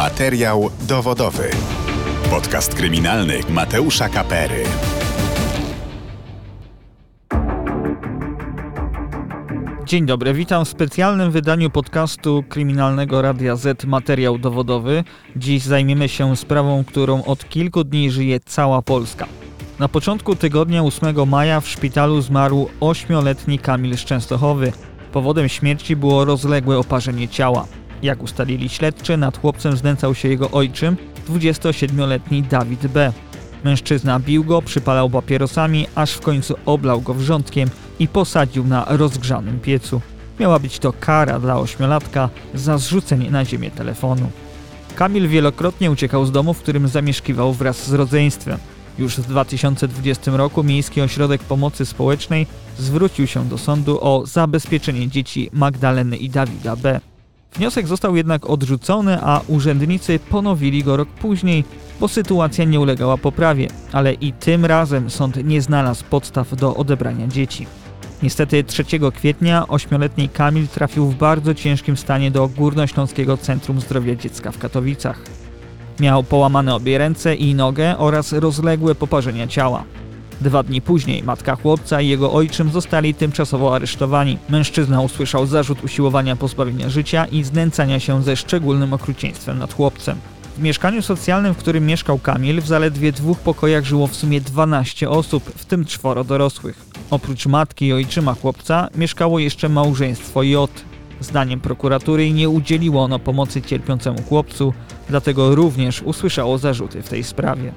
Materiał dowodowy. Podcast kryminalny Mateusza Kapery. Dzień dobry, witam w specjalnym wydaniu podcastu kryminalnego Radia Z Materiał dowodowy. Dziś zajmiemy się sprawą, którą od kilku dni żyje cała Polska. Na początku tygodnia 8 maja w szpitalu zmarł 8-letni Kamil z Częstochowy. Powodem śmierci było rozległe oparzenie ciała. Jak ustalili śledczy, nad chłopcem znęcał się jego ojczym, 27-letni Dawid B. Mężczyzna bił go, przypalał papierosami, aż w końcu oblał go wrzątkiem i posadził na rozgrzanym piecu. Miała być to kara dla ośmiolatka za zrzucenie na ziemię telefonu. Kamil wielokrotnie uciekał z domu, w którym zamieszkiwał wraz z rodzeństwem. Już w 2020 roku Miejski Ośrodek Pomocy Społecznej zwrócił się do sądu o zabezpieczenie dzieci Magdaleny i Dawida B. Wniosek został jednak odrzucony, a urzędnicy ponowili go rok później, bo sytuacja nie ulegała poprawie, ale i tym razem sąd nie znalazł podstaw do odebrania dzieci. Niestety 3 kwietnia ośmioletni Kamil trafił w bardzo ciężkim stanie do Górnośląskiego Centrum Zdrowia Dziecka w Katowicach. Miał połamane obie ręce i nogę oraz rozległe poparzenia ciała. Dwa dni później matka chłopca i jego ojczym zostali tymczasowo aresztowani. Mężczyzna usłyszał zarzut usiłowania pozbawienia życia i znęcania się ze szczególnym okrucieństwem nad chłopcem. W mieszkaniu socjalnym, w którym mieszkał Kamil, w zaledwie dwóch pokojach żyło w sumie 12 osób, w tym czworo dorosłych. Oprócz matki i ojczyma chłopca mieszkało jeszcze małżeństwo J. Zdaniem prokuratury nie udzieliło ono pomocy cierpiącemu chłopcu, dlatego również usłyszało zarzuty w tej sprawie.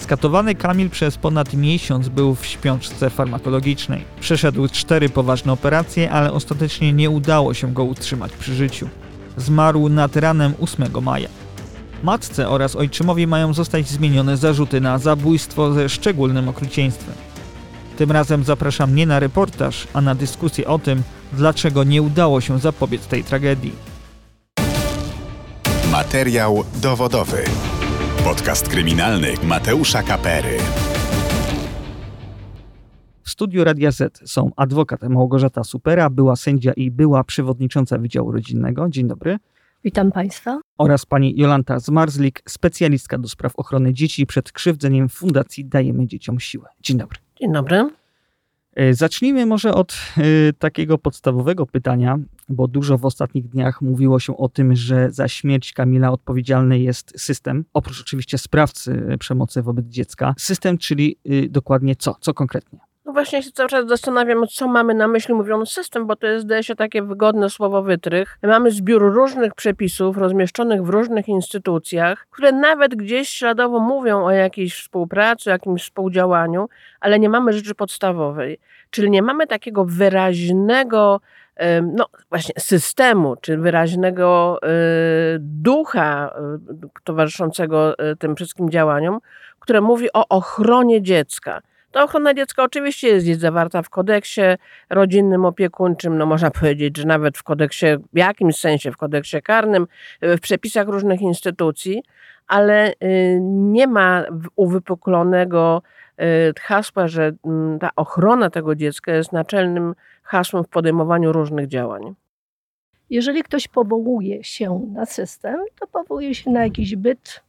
Skatowany Kamil przez ponad miesiąc był w śpiączce farmakologicznej. Przeszedł cztery poważne operacje, ale ostatecznie nie udało się go utrzymać przy życiu. Zmarł nad ranem 8 maja. Matce oraz ojczymowi mają zostać zmienione zarzuty na zabójstwo ze szczególnym okrucieństwem. Tym razem zapraszam nie na reportaż, a na dyskusję o tym, dlaczego nie udało się zapobiec tej tragedii. Materiał dowodowy. Podcast kryminalny Mateusza Kapery. W studiu Radia Z są adwokat Małgorzata Supera, była sędzia i była przewodnicząca Wydziału Rodzinnego. Dzień dobry. Witam Państwa. Oraz pani Jolanta Zmarzlik, specjalistka do spraw ochrony dzieci przed krzywdzeniem Fundacji Dajemy Dzieciom Siłę. Dzień dobry. Dzień dobry. E, zacznijmy może od y, takiego podstawowego pytania, bo dużo w ostatnich dniach mówiło się o tym, że za śmierć Kamila odpowiedzialny jest system, oprócz oczywiście sprawcy przemocy wobec dziecka. System, czyli dokładnie co? Co konkretnie? No właśnie się cały czas zastanawiam, co mamy na myśli mówiąc system, bo to jest, zdaje się, takie wygodne słowo wytrych. Mamy zbiór różnych przepisów rozmieszczonych w różnych instytucjach, które nawet gdzieś śladowo mówią o jakiejś współpracy, jakimś współdziałaniu, ale nie mamy rzeczy podstawowej. Czyli nie mamy takiego wyraźnego no właśnie systemu, czy wyraźnego ducha towarzyszącego tym wszystkim działaniom, które mówi o ochronie dziecka. Ta ochrona dziecka oczywiście jest zawarta w kodeksie rodzinnym, opiekuńczym, no można powiedzieć, że nawet w kodeksie, w jakimś sensie w kodeksie karnym, w przepisach różnych instytucji, ale y, nie ma uwypuklonego y, hasła, że mm, ta ochrona tego dziecka jest naczelnym hasłem w podejmowaniu różnych działań. Jeżeli ktoś powołuje się na system, to powołuje się na jakiś byt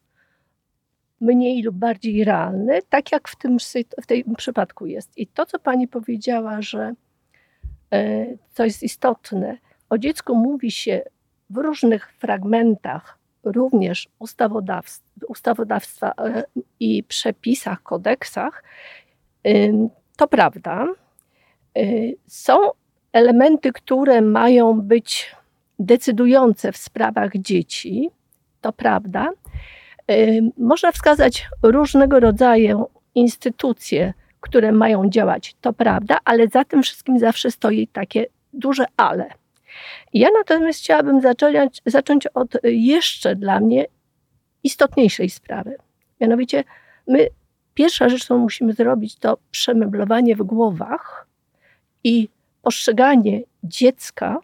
mniej lub bardziej realny, tak jak w tym, w tym przypadku jest. I to, co pani powiedziała, że e, co jest istotne, o dziecku mówi się w różnych fragmentach, również ustawodawstwa, e, i przepisach, kodeksach, to prawda. E, są elementy, które mają być decydujące w sprawach dzieci, to prawda, można wskazać różnego rodzaju instytucje, które mają działać, to prawda, ale za tym wszystkim zawsze stoi takie duże ale. Ja natomiast chciałabym zacząć, zacząć od jeszcze dla mnie istotniejszej sprawy. Mianowicie, my pierwsza rzecz, którą musimy zrobić, to przemeblowanie w głowach i postrzeganie dziecka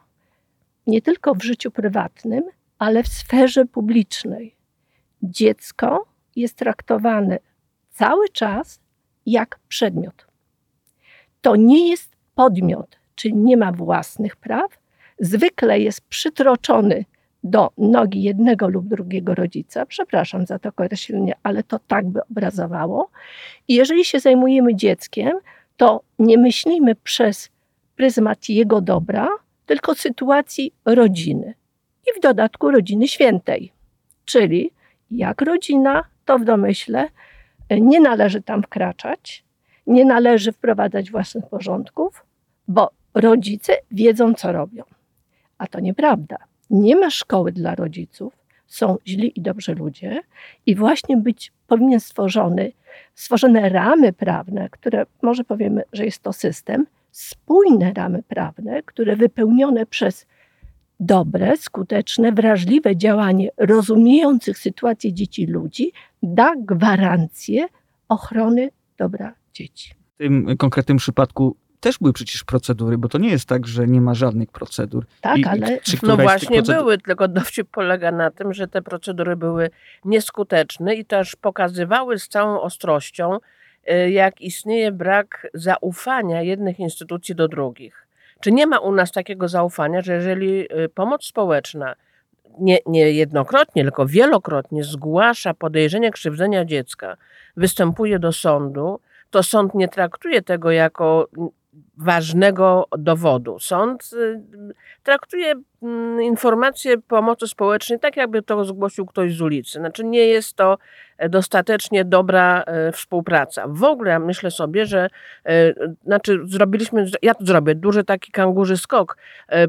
nie tylko w życiu prywatnym, ale w sferze publicznej dziecko jest traktowane cały czas jak przedmiot. To nie jest podmiot, czyli nie ma własnych praw, zwykle jest przytroczony do nogi jednego lub drugiego rodzica. Przepraszam za to określenie, ale to tak by obrazowało. I jeżeli się zajmujemy dzieckiem, to nie myślimy przez pryzmat jego dobra, tylko sytuacji rodziny. I w dodatku rodziny świętej. Czyli jak rodzina, to w domyśle nie należy tam wkraczać, nie należy wprowadzać własnych porządków, bo rodzice wiedzą, co robią. A to nieprawda. Nie ma szkoły dla rodziców, są źli i dobrzy ludzie i właśnie być powinien stworzony, stworzone ramy prawne, które może powiemy, że jest to system, spójne ramy prawne, które wypełnione przez dobre, skuteczne, wrażliwe działanie rozumiejących sytuację dzieci ludzi da gwarancję ochrony dobra dzieci. W tym konkretnym przypadku też były przecież procedury, bo to nie jest tak, że nie ma żadnych procedur. Tak, I, ale... No właśnie procedur... były, tylko dowcip polega na tym, że te procedury były nieskuteczne i też pokazywały z całą ostrością, y, jak istnieje brak zaufania jednych instytucji do drugich. Czy nie ma u nas takiego zaufania, że jeżeli y, pomoc społeczna nie, nie jednokrotnie, tylko wielokrotnie zgłasza podejrzenie krzywdzenia dziecka, występuje do sądu, to sąd nie traktuje tego jako ważnego dowodu. Sąd y, traktuje mm, informacje pomocy społecznej tak, jakby to zgłosił ktoś z ulicy. Znaczy nie jest to e, dostatecznie dobra e, współpraca. W ogóle myślę sobie, że e, znaczy zrobiliśmy, ja to zrobię, duży taki kangurzy skok,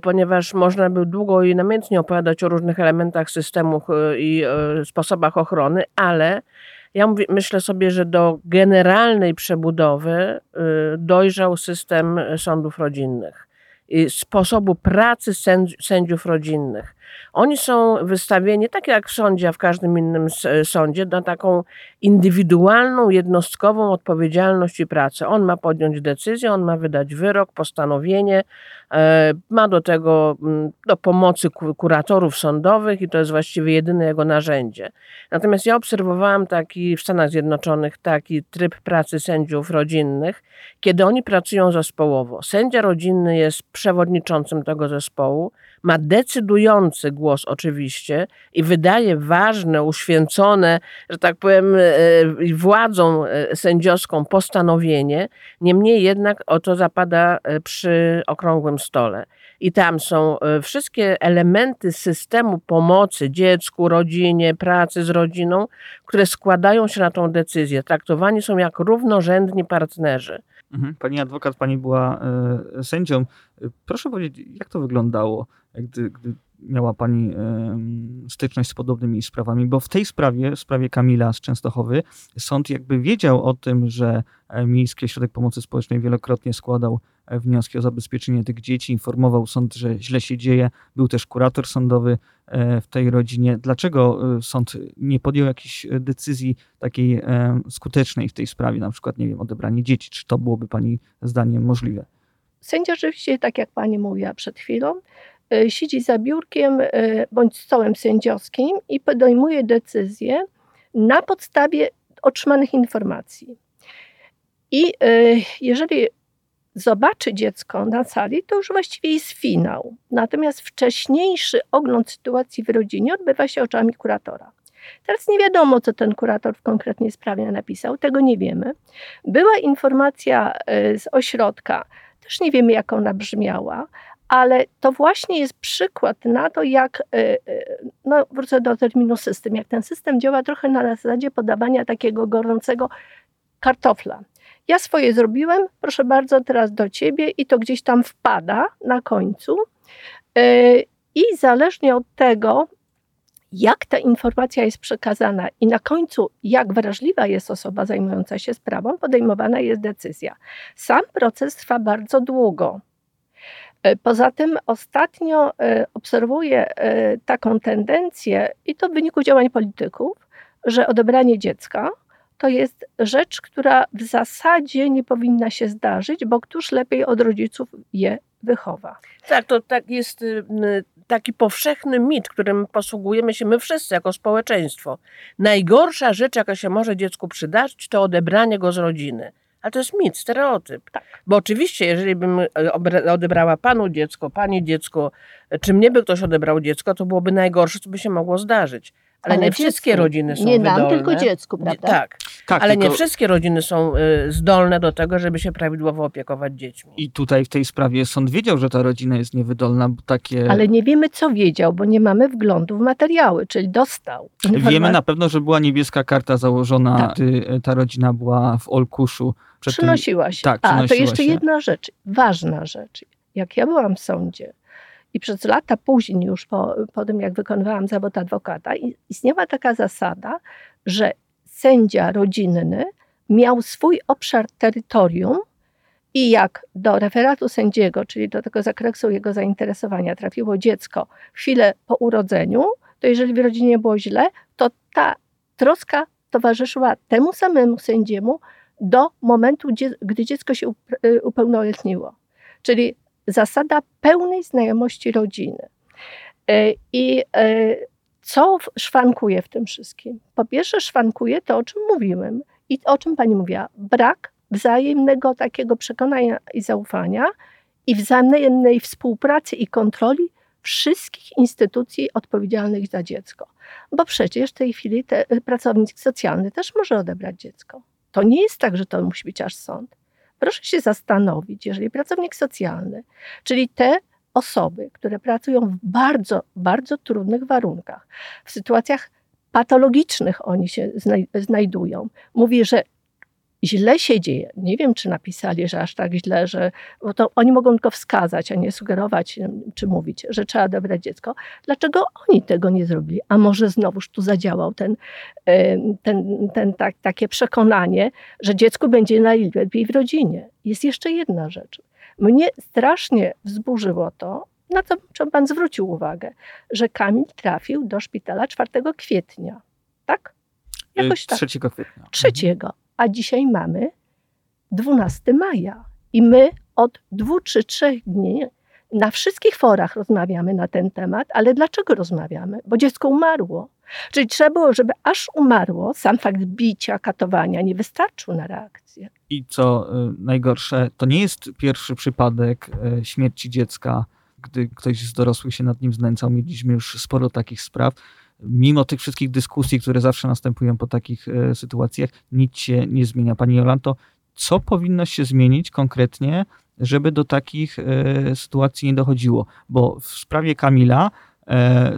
ponieważ można by długo i namiętnie opowiadać o różnych elementach systemu i sposobach ochrony, ale ja mówię, myślę sobie, że do generalnej przebudowy y, dojrzał system sądów rodzinnych sposobu pracy sędziów rodzinnych. Oni są wystawieni, tak jak w sądzie, a w każdym innym sądzie, na taką indywidualną, jednostkową odpowiedzialność i pracę. On ma podjąć decyzję, on ma wydać wyrok, postanowienie, e, ma do tego mm, do pomocy kuratorów sądowych i to jest właściwie jedyne jego narzędzie. Natomiast ja obserwowałam taki w Stanach Zjednoczonych taki tryb pracy sędziów rodzinnych, kiedy oni pracują zespołowo. Sędzia rodzinny jest przewodniczącym tego zespołu, ma decydujący głos oczywiście i wydaje ważne, uświęcone, że tak powiem, e, władzą e, sędziowską postanowienie, niemniej jednak o to zapada e, przy okrągłym stole. I tam są wszystkie elementy systemu pomocy dziecku, rodzinie, pracy z rodziną, które składają się na tą decyzję. Traktowani są jak równorzędni partnerzy. Mhm. Pani adwokat, pani była sędzią. Proszę powiedzieć, jak to wyglądało, gdy, gdy miała Pani styczność z podobnymi sprawami, bo w tej sprawie, w sprawie Kamila z Częstochowy, sąd jakby wiedział o tym, że e, Miejski Ośrodek Pomocy Społecznej wielokrotnie składał e, wnioski o zabezpieczenie tych dzieci, informował sąd, że źle się dzieje. Był też kurator sądowy e, w tej rodzinie. Dlaczego sąd nie podjął jakiejś decyzji takiej skutecznej w tej sprawie, na przykład, nie wiem, odebranie dzieci? Czy to byłoby Pani zdaniem możliwe? Sędzia rzeczywiście, tak jak Pani mówiła przed chwilą, siedzi za biurkiem e, bądź stołem sędziowskim i podejmuje decyzję na podstawie otrzymanych informacji. I e, jeżeli zobaczy dziecko na sali, to już właściwie jest finał. Natomiast wcześniejszy ogląd sytuacji w rodzinie odbywa się oczami kuratora. Teraz nie wiadomo, co ten kurator w konkretnej sprawie napisał, tego nie wiemy. Była informacja z ośrodka, też nie wiemy, jak ona brzmiała, ale to właśnie jest przykład na to, jak, e, e, no wrócę do terminu system, jak ten system działa trochę na zasadzie podawania takiego gorącego kartofla. Ja swoje zrobiłem, proszę bardzo, teraz do ciebie i to gdzieś tam wpada na końcu. E, I zależnie od tego, jak ta informacja jest przekazana i na końcu, jak wrażliwa jest osoba zajmująca się sprawą, podejmowana jest decyzja. Sam proces trwa bardzo długo. E, poza tym ostatnio e, obserwuję e, taką tendencję, i to w wyniku działań polityków, że odebranie dziecka to jest rzecz, która w zasadzie nie powinna się zdarzyć, bo któż lepiej od rodziców je wychowa. Tak, to tak jest y, taki powszechny mit, którym posługujemy się my wszyscy jako społeczeństwo. Najgorsza rzecz, jaka się może dziecku przydarzyć, to odebranie go z rodziny. Ale to jest mit, stereotyp. Tak. Bo oczywiście, jeżeli bym e, odebrała panu dziecko, pani dziecko, e, czy mnie by ktoś odebrał dziecko, to byłoby najgorsze, co by się mogło zdarzyć. Ale, Ale nie wszystkie rodziny są Nie wydolne. nam, tylko dziecku, prawda? Tak. Tak. Ale tylko... nie wszystkie rodziny są y, zdolne do tego, żeby się prawidłowo opiekować dziećmi. I tutaj w tej sprawie sąd wiedział, że ta rodzina jest niewydolna, bo takie... Ale nie wiemy, co wiedział, bo nie mamy wglądu w materiały, czyli dostał. Wiemy na pewno, że była niebieska karta założona, tak. gdy ta rodzina była w Olkuszu. Przynosiła tym... się. Tak, A, to jeszcze się. jedna rzecz, ważna rzecz. Jak ja byłam w sądzie, i przez lata później, już po, po tym jak wykonywałam zawód adwokata, istniała taka zasada, że sędzia rodzinny miał swój obszar terytorium i jak do referatu sędziego, czyli do tego zakresu jego zainteresowania trafiło dziecko chwilę po urodzeniu, to jeżeli w rodzinie było źle, to ta troska towarzyszyła temu samemu sędziemu do momentu, gdy dziecko się y, upełnoletniło. Czyli zasada pełnej znajomości rodziny. E, I e, co szwankuje w tym wszystkim? Po pierwsze, szwankuje to, o czym mówiłem i o czym pani mówiła, brak wzajemnego takiego przekonania i zaufania i wzajemnej współpracy i kontroli wszystkich instytucji odpowiedzialnych za dziecko. Bo przecież w tej chwili te, pracownik socjalny też może odebrać dziecko. To nie jest tak, że to musi być aż sąd. Proszę się zastanowić, jeżeli pracownik socjalny, czyli te osoby, które pracują w bardzo, bardzo trudnych warunkach, w sytuacjach patologicznych oni się znajdują, mówi, że źle się dzieje. Nie wiem, czy napisali, że aż tak źle, że bo to oni mogą tylko wskazać, a nie sugerować, czy mówić, że trzeba odebrać dziecko. Dlaczego oni tego nie zrobili? A może znowuż tu zadziałał ten, ten, ten tak, takie przekonanie, że dziecku będzie najlepiej w rodzinie. Jest jeszcze jedna rzecz. Mnie strasznie wzburzyło to, na co pan zwrócił uwagę, że Kamil trafił do szpitala 4 kwietnia. Tak? Jakoś tak. 3 kwietnia. 3 a dzisiaj mamy 12 maja. I my od dwóch czy trzech dni na wszystkich forach rozmawiamy na ten temat, ale dlaczego rozmawiamy? Bo dziecko umarło. Czyli trzeba było, żeby aż umarło, sam fakt bicia, katowania nie wystarczył na reakcję. I co y, najgorsze, to nie jest pierwszy przypadek y, śmierci dziecka, gdy ktoś z dorosłych się nad nim znęcał. Mieliśmy już sporo takich spraw mimo tych wszystkich dyskusji, które zawsze następują po takich e, sytuacjach, nic się nie zmienia. Pani Jolanto, co powinno się zmienić konkretnie, żeby do takich sytuacji nie dochodziło? Bo w sprawie Kamila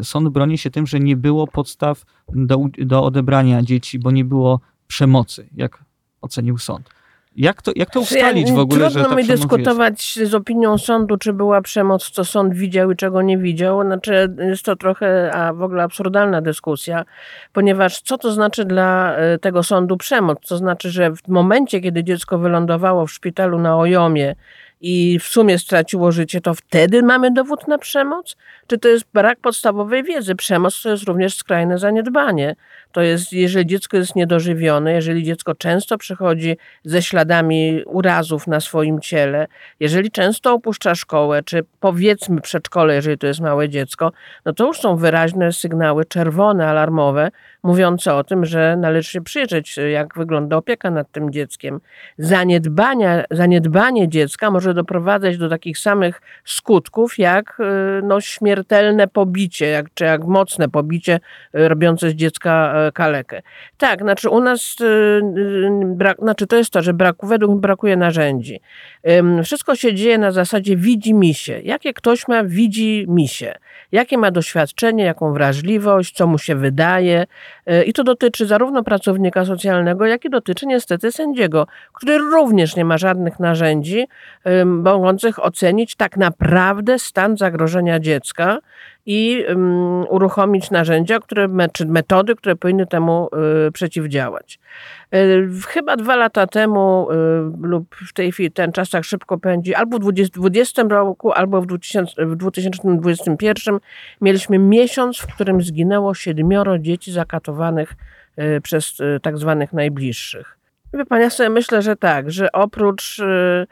sąd broni się tym, że nie było podstaw do, do odebrania dzieci, bo nie było przemocy, jak ocenił sąd. Jak to, jak to ustalić w ogóle, Trudno mi dyskutować jest? z opinią sądu, czy była przemoc, co sąd widział i czego nie widział. Znaczy, jest to trochę, a w ogóle absurdalna dyskusja, ponieważ co to znaczy dla e, tego sądu przemoc? To znaczy, że w momencie, kiedy dziecko wylądowało w szpitalu na Ojomie i w sumie straciło życie, to wtedy mamy dowód na przemoc? Czy to jest brak podstawowej wiedzy? Przemoc to jest również skrajne zaniedbanie. To jest, jeżeli dziecko jest niedożywione, jeżeli dziecko często przychodzi ze śladami urazów na swoim ciele, jeżeli często opuszcza szkołę, czy powiedzmy przedszkole, jeżeli to jest małe dziecko, no to już są wyraźne sygnały czerwone, alarmowe, mówiące o tym, że należy się przyjrzeć, jak wygląda opieka nad tym dzieckiem. Zaniedbania, zaniedbanie dziecka może doprowadzać do takich samych skutków, jak y, no, śmiertelne pobicie, jak, czy jak mocne pobicie y, robiące z dziecka y, kalekę. Tak, znaczy u nas brak, znaczy to jest to, że braku, według mnie brakuje narzędzi. Wszystko się dzieje na zasadzie widzi mi się. Jakie ktoś ma, widzi mi się. Jakie ma doświadczenie, jaką wrażliwość, co mu się wydaje. E, I to dotyczy zarówno pracownika socjalnego, jak i dotyczy niestety sędziego, który również nie ma żadnych narzędzi mogących ocenić tak naprawdę stan zagrożenia dziecka i um, uruchomić narzędzia, które, czy metody, które powinny temu y, przeciwdziałać. Y, chyba dwa lata temu y, lub w tej chwili ten czas tak szybko pędzi, albo w 2020 roku, albo w, 2000, w 2021 mieliśmy miesiąc, w którym zginęło siedmioro dzieci zakatowanych y, przez y, tak zwanych najbliższych. Wie pan, ja sobie myślę, że tak, że oprócz y,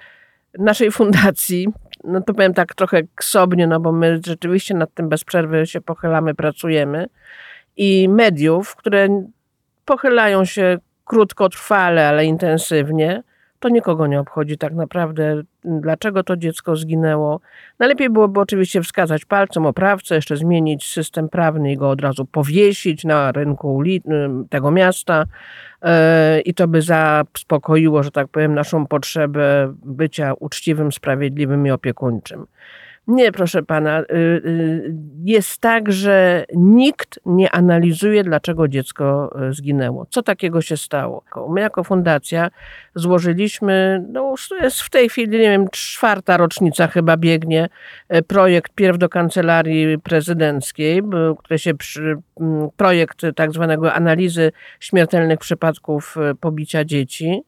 naszej fundacji, no to powiem tak trochę ksobnie, no bo my rzeczywiście nad tym bez przerwy się pochylamy, pracujemy. I mediów, które pochylają się krótkotrwale, ale intensywnie, to nikogo nie obchodzi tak naprawdę, dlaczego to dziecko zginęło. Najlepiej byłoby oczywiście wskazać palcem oprawcę, jeszcze zmienić system prawny i go od razu powiesić na rynku tego miasta e, i to by zaspokoiło, że tak powiem, naszą potrzebę bycia uczciwym, sprawiedliwym i opiekuńczym. Nie, proszę pana. Y, y, jest tak, że nikt nie analizuje, dlaczego dziecko y, zginęło. Co takiego się stało? My, jako fundacja, złożyliśmy, no jest w tej chwili, nie wiem, czwarta rocznica chyba biegnie, projekt pierw do kancelarii prezydenckiej, który się przy, projekt tak zwanego analizy śmiertelnych przypadków pobicia dzieci.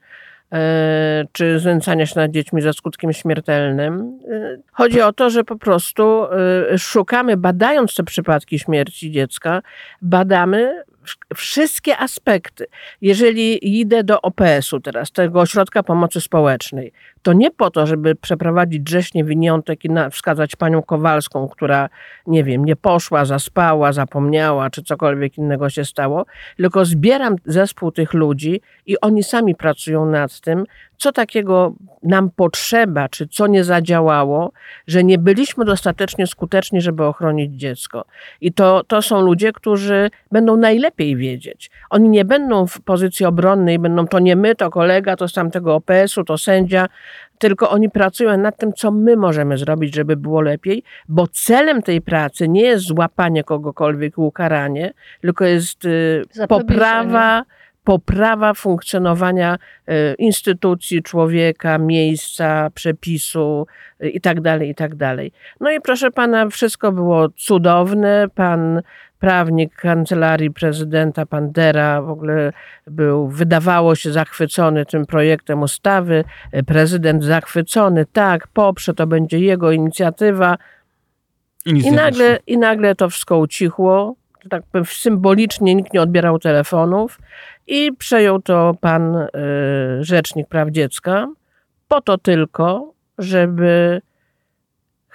E, czy znęcania się nad dziećmi za skutkiem śmiertelnym. E, chodzi o to, że po prostu e, szukamy, badając te przypadki śmierci dziecka, badamy wszystkie aspekty. Jeżeli idę do OPS-u teraz, tego Ośrodka Pomocy Społecznej, to nie po to, żeby przeprowadzić grześnie winiątek i wskazać panią Kowalską, która, nie wiem, nie poszła, zaspała, zapomniała, czy cokolwiek innego się stało, tylko zbieram zespół tych ludzi i oni sami pracują nad tym, co takiego nam potrzeba, czy co nie zadziałało, że nie byliśmy dostatecznie skuteczni, żeby ochronić dziecko. I to, to są ludzie, którzy będą najlepiej wiedzieć. Oni nie będą w pozycji obronnej, będą to nie my, to kolega, to z tamtego OPS-u, to sędzia, tylko oni pracują nad tym, co my możemy zrobić, żeby było lepiej, bo celem tej pracy nie jest złapanie kogokolwiek i ukaranie, tylko jest y, poprawa poprawa funkcjonowania e, instytucji, człowieka, miejsca, przepisu itd., e, itd. Tak no i proszę pana, wszystko było cudowne. Pan prawnik kancelarii prezydenta Pandera w ogóle był, wydawało się, zachwycony tym projektem ustawy. Prezydent zachwycony, tak, poprze, to będzie jego inicjatywa. I, I nagle, I nagle to wszystko ucichło. Tak symbolicznie nikt nie odbierał telefonów i przejął to pan y, Rzecznik Praw Dziecka po to tylko, żeby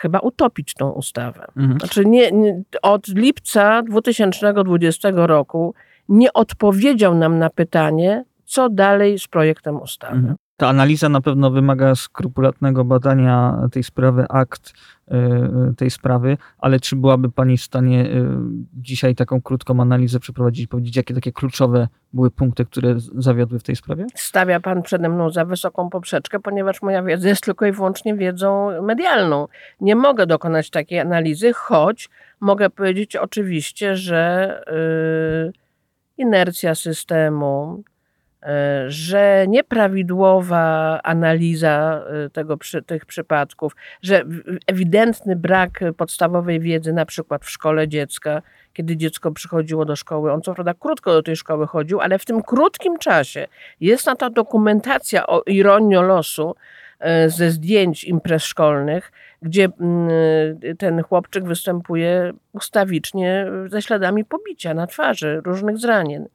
chyba utopić tą ustawę. Mhm. Znaczy nie, nie, od lipca 2020 roku nie odpowiedział nam na pytanie, co dalej z projektem ustawy. Mhm. Ta analiza na pewno wymaga skrupulatnego badania tej sprawy, akt tej sprawy, ale czy byłaby Pani w stanie e, dzisiaj taką krótką analizę przeprowadzić, powiedzieć, jakie takie kluczowe były punkty, które zawiodły w tej sprawie? Stawia Pan przede mną za wysoką poprzeczkę, ponieważ moja wiedza jest tylko i wyłącznie wiedzą medialną. Nie mogę dokonać takiej analizy, choć mogę powiedzieć oczywiście, że inercja systemu, że nieprawidłowa analiza e, tego, tych przypadków, że ewidentny brak podstawowej wiedzy, na przykład w szkole dziecka, kiedy dziecko przychodziło do szkoły. On co prawda krótko do tej szkoły chodził, ale w tym krótkim czasie jest na ta dokumentacja o ironii losu e, ze zdjęć imprez szkolnych, gdzie mm, ten chłopczyk występuje ustawicznie ze śladami pobicia na twarzy, różnych zranień.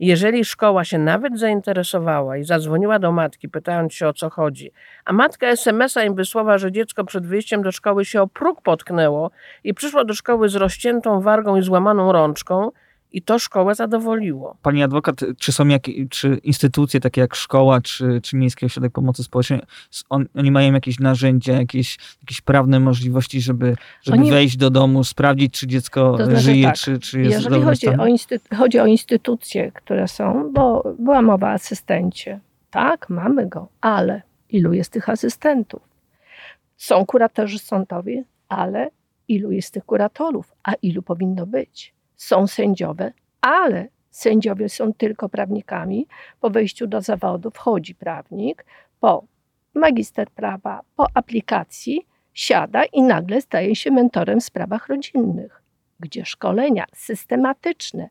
Jeżeli szkoła się nawet zainteresowała i zadzwoniła do matki, pytając się o co chodzi, a matka SMS-a im wysłała, że dziecko przed wyjściem do szkoły się o próg potknęło i przyszło do szkoły z rozciętą wargą i złamaną rączką, i to szkołę zadowoliło. Pani adwokat, czy są jakieś, czy instytucje takie jak szkoła, czy, czy Miejski Ośrodek Pomocy Społecznej, on, oni mają jakieś narzędzia, jakieś, jakieś prawne możliwości, żeby, żeby oni... wejść do domu, sprawdzić, czy dziecko to znaczy żyje, tak, czy, czy jest Jeżeli chodzi o, instytu- chodzi o instytucje, które są, bo była mowa o asystencie. Tak, mamy go, ale ilu jest tych asystentów? Są kuratorzy sądowi, ale ilu jest tych kuratorów, a ilu powinno być? Są sędziowie, ale sędziowie są tylko prawnikami. Po wejściu do zawodu wchodzi prawnik, po magister prawa, po aplikacji siada i nagle staje się mentorem w sprawach rodzinnych, gdzie szkolenia systematyczne.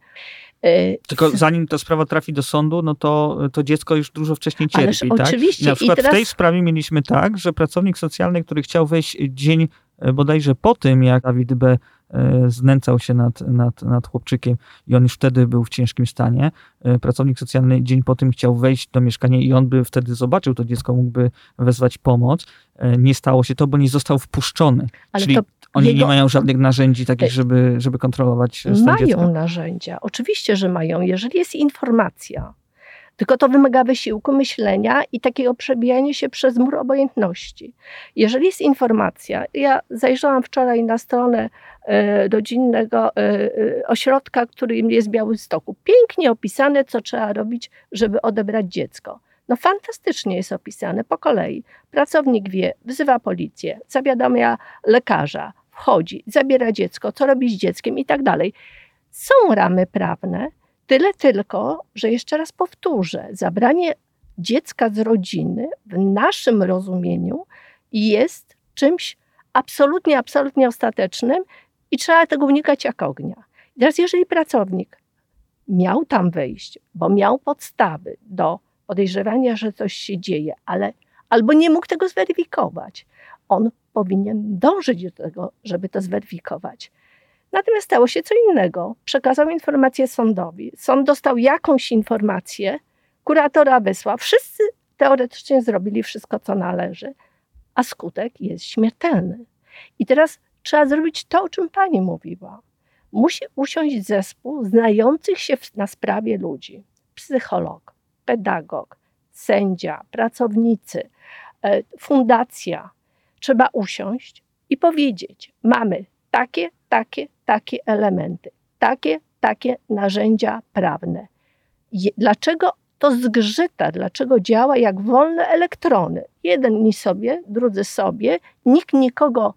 E, tylko zanim ta sprawa trafi do sądu, no to, to dziecko już dużo wcześniej cierpi. Ależ tak? Oczywiście. I na przykład I teraz... w tej sprawie mieliśmy tak, że pracownik socjalny, który chciał wejść dzień bodajże po tym, jak Dawid B E, znęcał się nad, nad, nad chłopczykiem i on już wtedy był w ciężkim stanie. E, pracownik socjalny dzień po tym chciał wejść do mieszkania i on by wtedy zobaczył to dziecko, mógłby wezwać pomoc. E, nie stało się to, bo nie został wpuszczony. Ale Czyli oni jego... nie mają żadnych narzędzi takich, żeby, żeby kontrolować stan Mają dziecka. narzędzia. Oczywiście, że mają. Jeżeli jest informacja, Tylko to wymaga wysiłku myślenia i takiego przebijania się przez mur obojętności. Jeżeli jest informacja, ja zajrzałam wczoraj na stronę e, rodzinnego e, e, ośrodka, który jest w Białymstoku. Pięknie opisane, co trzeba robić, żeby odebrać dziecko. No fantastycznie jest opisane po kolei. Pracownik wie, wzywa policję, zawiadamia lekarza, wchodzi, zabiera dziecko, co robi z dzieckiem i tak dalej. Są ramy prawne, tyle tylko, że jeszcze raz powtórzę, zabranie dziecka z rodziny w naszym rozumieniu jest czymś absolutnie, absolutnie ostatecznym i trzeba tego unikać jak ognia. I teraz, jeżeli pracownik miał tam wejść, bo miał podstawy do podejrzewania, że coś się dzieje, ale albo nie mógł tego zweryfikować, on powinien dążyć do tego, żeby to zweryfikować. Natomiast stało się co innego. Przekazał informację sądowi. Sąd dostał jakąś informację, kuratora wysłał. Wszyscy teoretycznie zrobili wszystko, co należy, a skutek jest śmiertelny. I teraz trzeba zrobić to, o czym pani mówiła. Musi usiąść zespół znających się na sprawie ludzi. Psycholog, pedagog, sędzia, pracownicy, e, fundacja. Trzeba usiąść i powiedzieć: mamy takie, takie, takie elementy, takie, takie narzędzia prawne. Dlaczego to zgrzyta, dlaczego działa jak wolne elektrony? Jeden ni sobie, drudzy sobie, nikt nikogo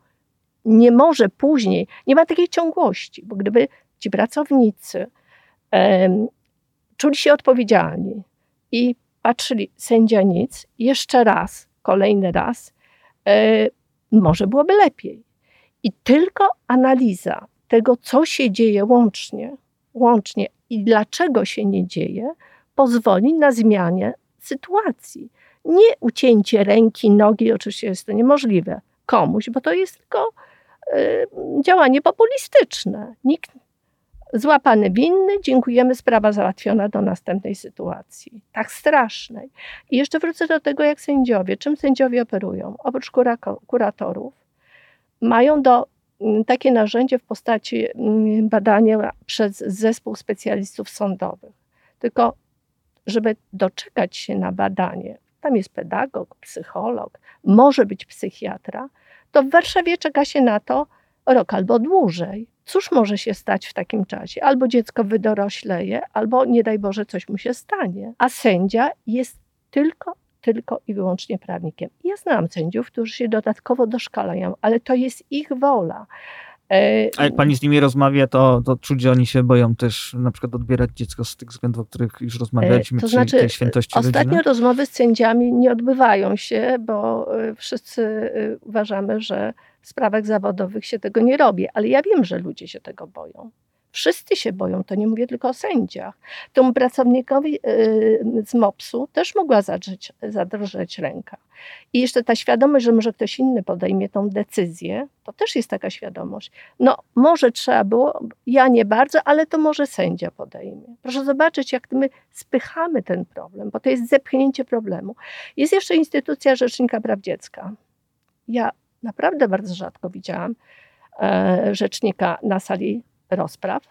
nie może później, nie ma takiej ciągłości, bo gdyby ci pracownicy czuli się odpowiedzialni i patrzyli, sędzia nic, jeszcze raz, kolejny raz, e, może byłoby lepiej. I tylko analiza tego, co się dzieje łącznie, łącznie i dlaczego się nie dzieje, pozwoli na zmianę sytuacji. Nie ucięcie ręki, nogi, oczywiście jest to niemożliwe komuś, bo to jest tylko y, działanie populistyczne. Nikt złapany winny, dziękujemy, sprawa załatwiona do następnej sytuacji. Tak strasznej. I jeszcze wrócę do tego, jak sędziowie, czym sędziowie operują. Oprócz kuratorów, mają do mm, takie narzędzie w postaci mm, badania przez zespół specjalistów sądowych. Tylko, żeby doczekać się na badanie, tam jest pedagog, psycholog, może być psychiatra, to w Warszawie czeka się na to rok albo dłużej. Cóż może się stać w takim czasie? Albo dziecko wydorośleje, albo nie daj Boże, coś mu się stanie. A sędzia jest tylko tylko i wyłącznie prawnikiem. Ja znam sędziów, którzy się dodatkowo doszkalają, ale to jest ich wola. E, A jak pani z nimi rozmawia, to, to czuć, że oni się boją też na przykład odbierać dziecko z tych względów, o których już rozmawialiśmy, to znaczy, tej świętości Ostatnio rodziny? rozmowy z sędziami nie odbywają się, bo e, wszyscy e, uważamy, że w sprawach zawodowych się tego nie robi, ale ja wiem, że ludzie się tego boją. Wszyscy się boją, to nie mówię tylko o sędziach. Temu pracownikowi y, z MOPS-u też mogła zadrzeć, zadrżeć ręka. I jeszcze ta świadomość, że może ktoś inny podejmie tą decyzję, to też jest taka świadomość. No, może trzeba było, ja nie bardzo, ale to może sędzia podejmie. Proszę zobaczyć, jak my spychamy ten problem, bo to jest zepchnięcie problemu. Jest jeszcze instytucja Rzecznika Praw Dziecka. Ja naprawdę bardzo rzadko widziałam e, rzecznika na sali rozpraw,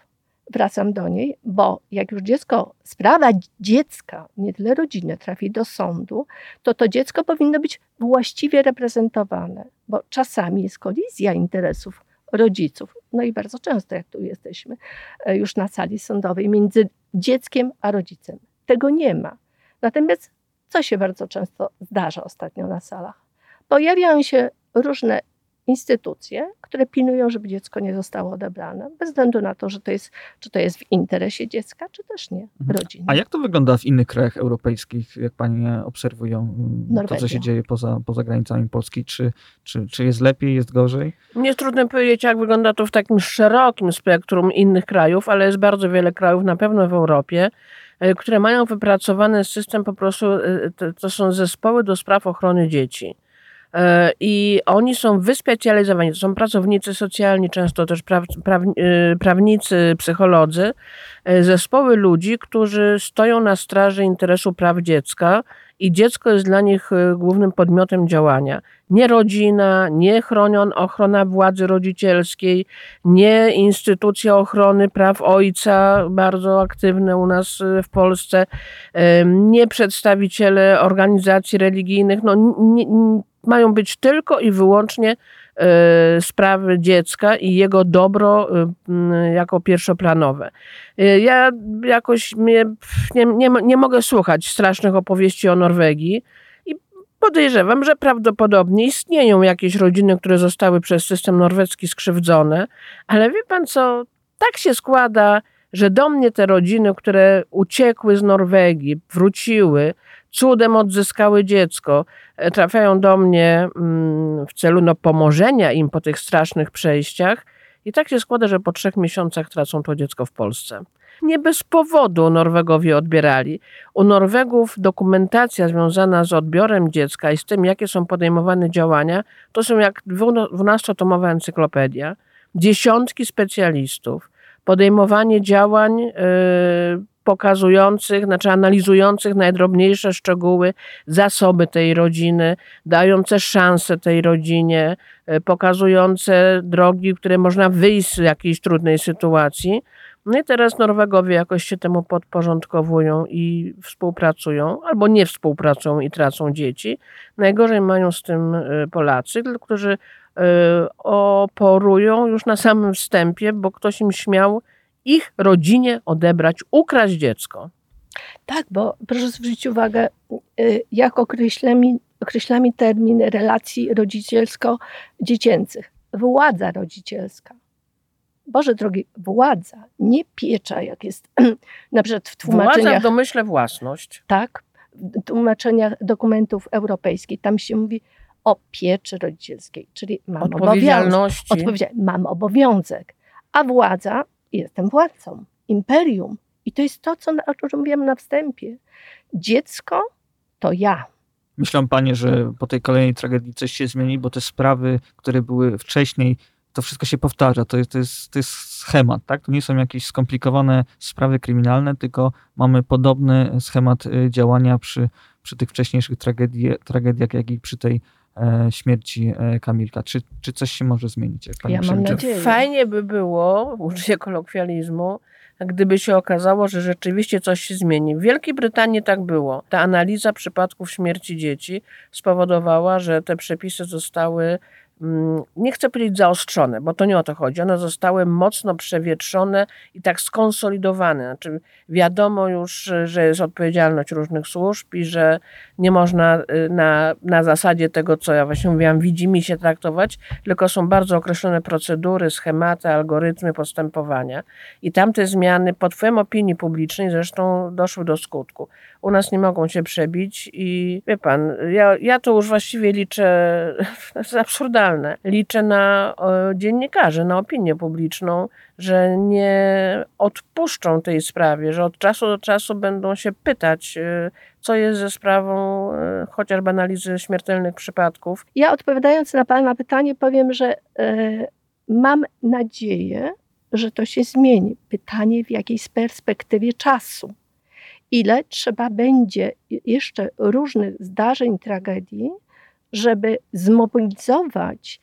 wracam do niej, bo jak już dziecko, sprawa dziecka, nie tyle rodziny, trafi do sądu, to to dziecko powinno być właściwie reprezentowane, bo czasami jest kolizja interesów rodziców, no i bardzo często, jak tu jesteśmy e, już na sali sądowej, między dzieckiem a rodzicem. Tego nie ma. Natomiast co się bardzo często zdarza ostatnio na salach? Pojawiają się różne instytucje, które pilnują, żeby dziecko nie zostało odebrane, bez względu na to, że to jest, czy to jest w interesie dziecka, czy też nie, mhm. rodziny. A jak to wygląda w innych krajach europejskich, jak Pani obserwują Norwegia. to, co się dzieje poza, poza granicami Polski? Czy, czy, czy jest lepiej, jest gorzej? Nie trudno powiedzieć, jak wygląda to w takim szerokim spektrum innych krajów, ale jest bardzo wiele krajów, na pewno w Europie, e, które mają wypracowany system po prostu, e, to są zespoły do spraw ochrony dzieci E, I oni są wyspecjalizowani. To są pracownicy socjalni, często też praw, praw, e, prawnicy, psycholodzy, e, zespoły ludzi, którzy stoją na straży interesu praw dziecka i dziecko jest dla nich głównym podmiotem działania. Nie rodzina, nie chronion, ochrona władzy rodzicielskiej, nie instytucja ochrony praw ojca, bardzo aktywne u nas w Polsce, nie przedstawiciele organizacji religijnych. No, nie, mają być tylko i wyłącznie e, sprawy dziecka i jego dobro e, jako pierwszoplanowe. E, ja jakoś nie, nie, nie mogę słuchać strasznych opowieści o Norwegii i podejrzewam, że prawdopodobnie istnieją jakieś rodziny, które zostały przez system norweski skrzywdzone, ale wie pan co, tak się składa, że do mnie te rodziny, które uciekły z Norwegii, wróciły, cudem odzyskały dziecko, e, trafiają do mnie mm, w celu no, pomożenia im po tych strasznych przejściach. I tak się składa, że po trzech miesiącach tracą to dziecko w Polsce. Nie bez powodu Norwegowie odbierali. U Norwegów dokumentacja związana z odbiorem dziecka i z tym, jakie są podejmowane działania, to są jak dwunastotomowa encyklopedia, dziesiątki specjalistów, podejmowanie działań. Pokazujących, znaczy analizujących najdrobniejsze szczegóły, zasoby tej rodziny, dające szansę tej rodzinie, e, pokazujące drogi, które można wyjść z jakiejś trudnej sytuacji. No i teraz Norwegowie jakoś się temu podporządkowują i współpracują, albo nie współpracują i tracą dzieci. Najgorzej mają z tym e, Polacy, którzy e, oporują już na samym wstępie, bo ktoś im śmiał ich rodzinie odebrać, ukraść dziecko. Tak, bo proszę zwrócić uwagę, y, jak określamy, określamy termin relacji rodzicielsko-dziecięcych. Władza rodzicielska. Boże drogi, władza, nie piecza, jak jest na przykład w tłumaczeniach. Władza w domyśle własność. Tak, w tłumaczeniach dokumentów europejskich. Tam się mówi o pieczy rodzicielskiej, czyli mam obowiązek. Mam obowiązek. A władza jestem władcą, imperium. I to jest to, co, o czym mówiłem na wstępie. Dziecko to ja. Myślą panie, że po tej kolejnej tragedii coś się zmieni, bo te sprawy, które były wcześniej, to wszystko się powtarza. To jest, to jest, to jest schemat, tak? To nie są jakieś skomplikowane sprawy kryminalne, tylko mamy podobny schemat y, działania przy, przy tych wcześniejszych tragedii, tragediach, jak i przy tej śmierci e, Kamilka. Czy, czy coś się może zmienić? Jak pani ja mam nadzieję. Fajnie by było, użyję kolokwializmu, gdyby się okazało, że rzeczywiście coś się zmieni. W Wielkiej Brytanii tak było. Ta analiza przypadków śmierci dzieci spowodowała, że te przepisy zostały nie chcę powiedzieć zaostrzone, bo to nie o to chodzi. One zostały mocno przewietrzone i tak skonsolidowane. Znaczy wiadomo już, że jest odpowiedzialność różnych służb i że nie można y, na, na zasadzie tego, co ja właśnie mówiłam, widzi mi się traktować, tylko są bardzo określone procedury, schematy, algorytmy postępowania. I tamte zmiany pod wpływem opinii publicznej zresztą doszły do skutku. U nas nie mogą się przebić i wie pan, ja, ja to już właściwie liczę, to jest absurdalne, Liczę na dziennikarzy, na opinię publiczną, że nie odpuszczą tej sprawie, że od czasu do czasu będą się pytać, e, co jest ze sprawą e, chociażby analizy śmiertelnych przypadków. Ja odpowiadając na Pana pytanie, powiem, że e, mam nadzieję, że to się zmieni. Pytanie w jakiejś perspektywie czasu. Ile trzeba będzie jeszcze różnych zdarzeń, tragedii, żeby zmobilizować,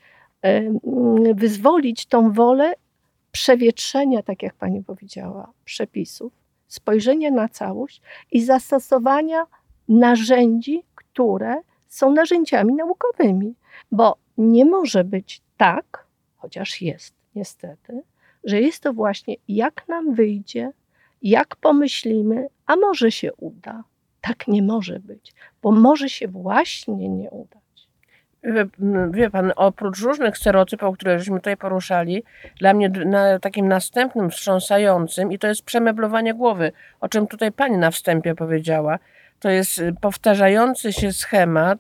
wyzwolić tą wolę przewietrzenia, tak jak pani powiedziała, przepisów, spojrzenia na całość i zastosowania narzędzi, które są narzędziami naukowymi. Bo nie może być tak, chociaż jest niestety, że jest to właśnie jak nam wyjdzie, jak pomyślimy, a może się uda. Tak nie może być, bo może się właśnie nie udać. Wie pan, oprócz różnych stereotypów, które żeśmy tutaj poruszali, dla mnie na takim następnym wstrząsającym, i to jest przemeblowanie głowy, o czym tutaj pani na wstępie powiedziała, to jest y, powtarzający się schemat,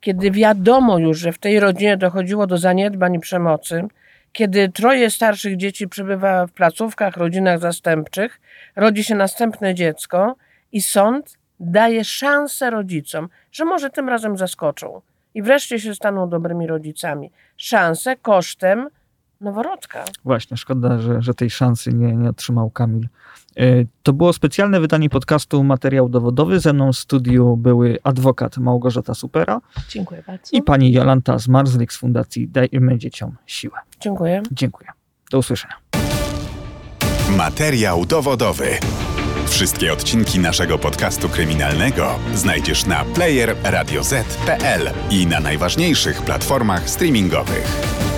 kiedy wiadomo już, że w tej rodzinie dochodziło do zaniedbań i przemocy, kiedy troje starszych dzieci przebywa w placówkach, rodzinach zastępczych, rodzi się następne dziecko i sąd daje szansę rodzicom, że może tym razem zaskoczą i wreszcie się staną dobrymi rodzicami. Szanse kosztem noworodka. Właśnie, szkoda, że, że tej szansy nie, nie otrzymał Kamil. E, to było specjalne wydanie podcastu Materiał Dowodowy. Ze mną w studiu były adwokat Małgorzata Supera Dziękuję bardzo. i pani Jolanta Zmarzlik z Fundacji Dajmy Dzieciom Siłę. Dziękuję. Dziękuję. Do usłyszenia. Materiał dowodowy. Wszystkie odcinki naszego podcastu kryminalnego znajdziesz na player radioz.pl i na najważniejszych platformach streamingowych.